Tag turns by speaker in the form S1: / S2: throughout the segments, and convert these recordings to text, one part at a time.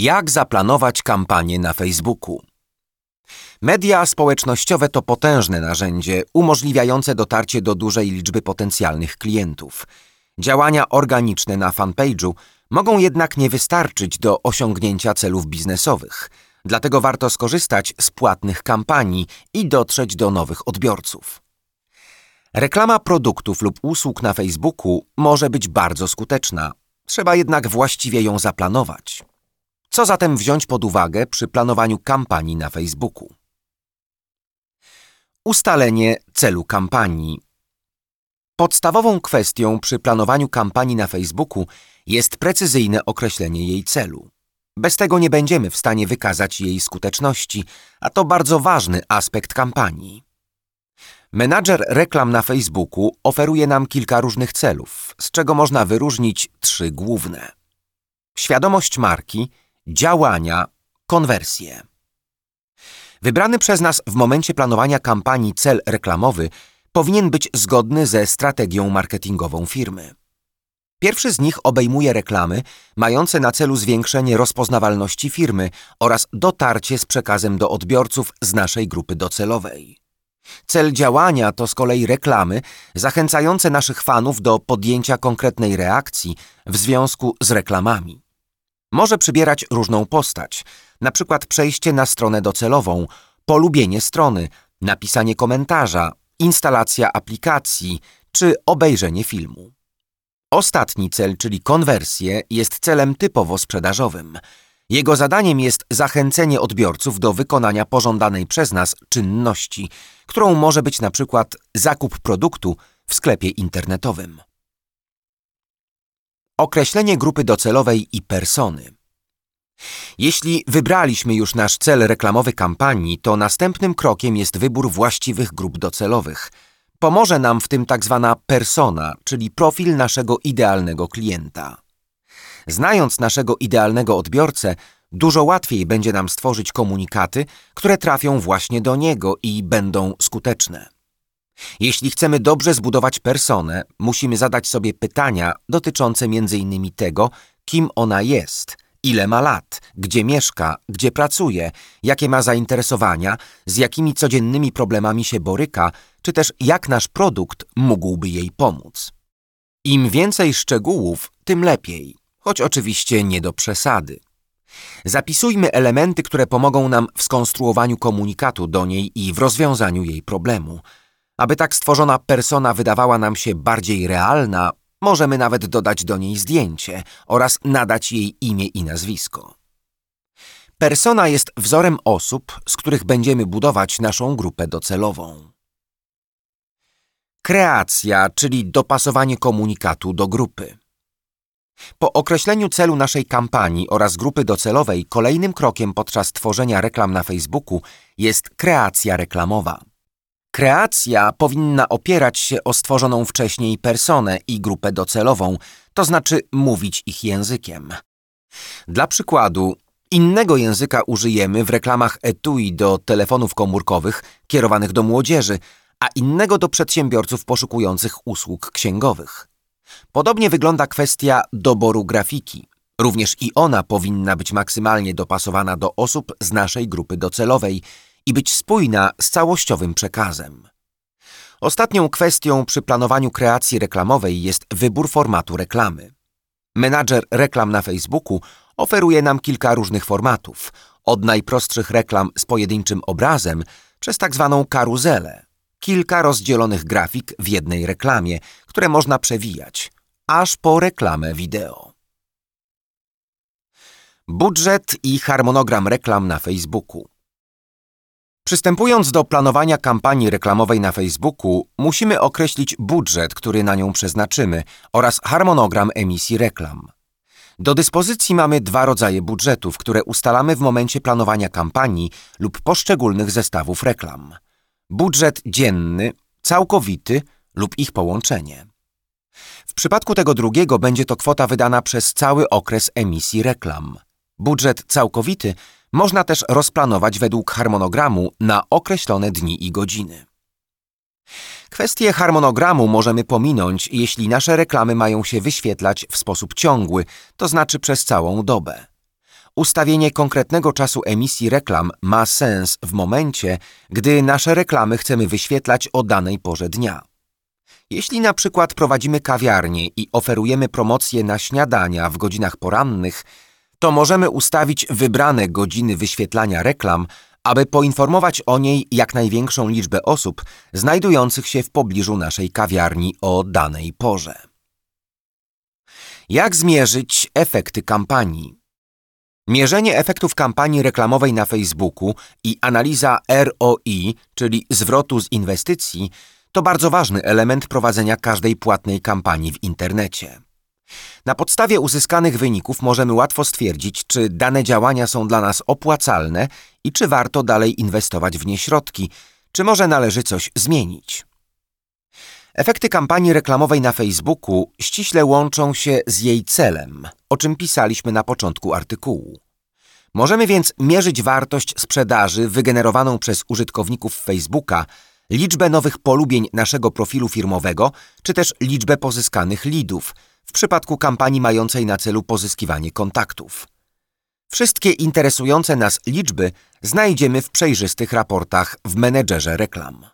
S1: Jak zaplanować kampanię na Facebooku? Media społecznościowe to potężne narzędzie umożliwiające dotarcie do dużej liczby potencjalnych klientów. Działania organiczne na fanpage'u mogą jednak nie wystarczyć do osiągnięcia celów biznesowych, dlatego warto skorzystać z płatnych kampanii i dotrzeć do nowych odbiorców. Reklama produktów lub usług na Facebooku może być bardzo skuteczna, trzeba jednak właściwie ją zaplanować. Co zatem wziąć pod uwagę przy planowaniu kampanii na Facebooku? Ustalenie celu kampanii. Podstawową kwestią przy planowaniu kampanii na Facebooku jest precyzyjne określenie jej celu. Bez tego nie będziemy w stanie wykazać jej skuteczności, a to bardzo ważny aspekt kampanii. Menadżer reklam na Facebooku oferuje nam kilka różnych celów, z czego można wyróżnić trzy główne: świadomość marki, działania, konwersje. Wybrany przez nas w momencie planowania kampanii cel reklamowy powinien być zgodny ze strategią marketingową firmy. Pierwszy z nich obejmuje reklamy mające na celu zwiększenie rozpoznawalności firmy oraz dotarcie z przekazem do odbiorców z naszej grupy docelowej. Cel działania to z kolei reklamy zachęcające naszych fanów do podjęcia konkretnej reakcji w związku z reklamami. Może przybierać różną postać, na przykład przejście na stronę docelową, polubienie strony, napisanie komentarza, instalacja aplikacji czy obejrzenie filmu. Ostatni cel, czyli konwersję, jest celem typowo sprzedażowym. Jego zadaniem jest zachęcenie odbiorców do wykonania pożądanej przez nas czynności, którą może być na przykład zakup produktu w sklepie internetowym. Określenie grupy docelowej i persony. Jeśli wybraliśmy już nasz cel reklamowy kampanii, to następnym krokiem jest wybór właściwych grup docelowych. Pomoże nam w tym tak zwana persona, czyli profil naszego idealnego klienta. Znając naszego idealnego odbiorcę, dużo łatwiej będzie nam stworzyć komunikaty, które trafią właśnie do niego i będą skuteczne. Jeśli chcemy dobrze zbudować personę, musimy zadać sobie pytania dotyczące m.in. tego, kim ona jest, ile ma lat, gdzie mieszka, gdzie pracuje, jakie ma zainteresowania, z jakimi codziennymi problemami się boryka, czy też jak nasz produkt mógłby jej pomóc. Im więcej szczegółów, tym lepiej, choć oczywiście nie do przesady. Zapisujmy elementy, które pomogą nam w skonstruowaniu komunikatu do niej i w rozwiązaniu jej problemu. Aby tak stworzona persona wydawała nam się bardziej realna, możemy nawet dodać do niej zdjęcie oraz nadać jej imię i nazwisko. Persona jest wzorem osób, z których będziemy budować naszą grupę docelową. Kreacja, czyli dopasowanie komunikatu do grupy. Po określeniu celu naszej kampanii oraz grupy docelowej, kolejnym krokiem podczas tworzenia reklam na Facebooku jest kreacja reklamowa. Kreacja powinna opierać się o stworzoną wcześniej personę i grupę docelową, to znaczy mówić ich językiem. Dla przykładu, innego języka użyjemy w reklamach etui do telefonów komórkowych kierowanych do młodzieży, a innego do przedsiębiorców poszukujących usług księgowych. Podobnie wygląda kwestia doboru grafiki. Również i ona powinna być maksymalnie dopasowana do osób z naszej grupy docelowej i być spójna z całościowym przekazem. Ostatnią kwestią przy planowaniu kreacji reklamowej jest wybór formatu reklamy. Menadżer reklam na Facebooku oferuje nam kilka różnych formatów, od najprostszych reklam z pojedynczym obrazem przez tak zwaną karuzelę, kilka rozdzielonych grafik w jednej reklamie, które można przewijać, aż po reklamę wideo. Budżet i harmonogram reklam na Facebooku. Przystępując do planowania kampanii reklamowej na Facebooku, musimy określić budżet, który na nią przeznaczymy oraz harmonogram emisji reklam. Do dyspozycji mamy dwa rodzaje budżetów, które ustalamy w momencie planowania kampanii lub poszczególnych zestawów reklam. Budżet dzienny, całkowity lub ich połączenie. W przypadku tego drugiego będzie to kwota wydana przez cały okres emisji reklam. Budżet całkowity można też rozplanować według harmonogramu na określone dni i godziny. Kwestię harmonogramu możemy pominąć, jeśli nasze reklamy mają się wyświetlać w sposób ciągły, to znaczy przez całą dobę. Ustawienie konkretnego czasu emisji reklam ma sens w momencie, gdy nasze reklamy chcemy wyświetlać o danej porze dnia. Jeśli na przykład prowadzimy kawiarnię i oferujemy promocje na śniadania w godzinach porannych, to możemy ustawić wybrane godziny wyświetlania reklam, aby poinformować o niej jak największą liczbę osób znajdujących się w pobliżu naszej kawiarni o danej porze. Jak zmierzyć efekty kampanii? Mierzenie efektów kampanii reklamowej na Facebooku i analiza ROI, czyli zwrotu z inwestycji, to bardzo ważny element prowadzenia każdej płatnej kampanii w internecie. Na podstawie uzyskanych wyników możemy łatwo stwierdzić, czy dane działania są dla nas opłacalne i czy warto dalej inwestować w nie środki, czy może należy coś zmienić. Efekty kampanii reklamowej na Facebooku ściśle łączą się z jej celem, o czym pisaliśmy na początku artykułu. Możemy więc mierzyć wartość sprzedaży wygenerowaną przez użytkowników Facebooka, liczbę nowych polubień naszego profilu firmowego, czy też liczbę pozyskanych leadów w przypadku kampanii mającej na celu pozyskiwanie kontaktów. Wszystkie interesujące nas liczby znajdziemy w przejrzystych raportach w menedżerze reklam.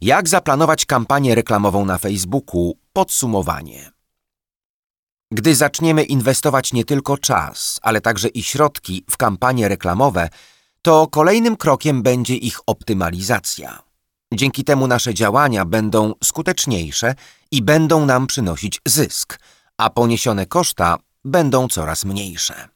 S1: Jak zaplanować kampanię reklamową na Facebooku? Podsumowanie. Gdy zaczniemy inwestować nie tylko czas, ale także i środki w kampanie reklamowe, to kolejnym krokiem będzie ich optymalizacja. Dzięki temu nasze działania będą skuteczniejsze i będą nam przynosić zysk, a poniesione koszta będą coraz mniejsze.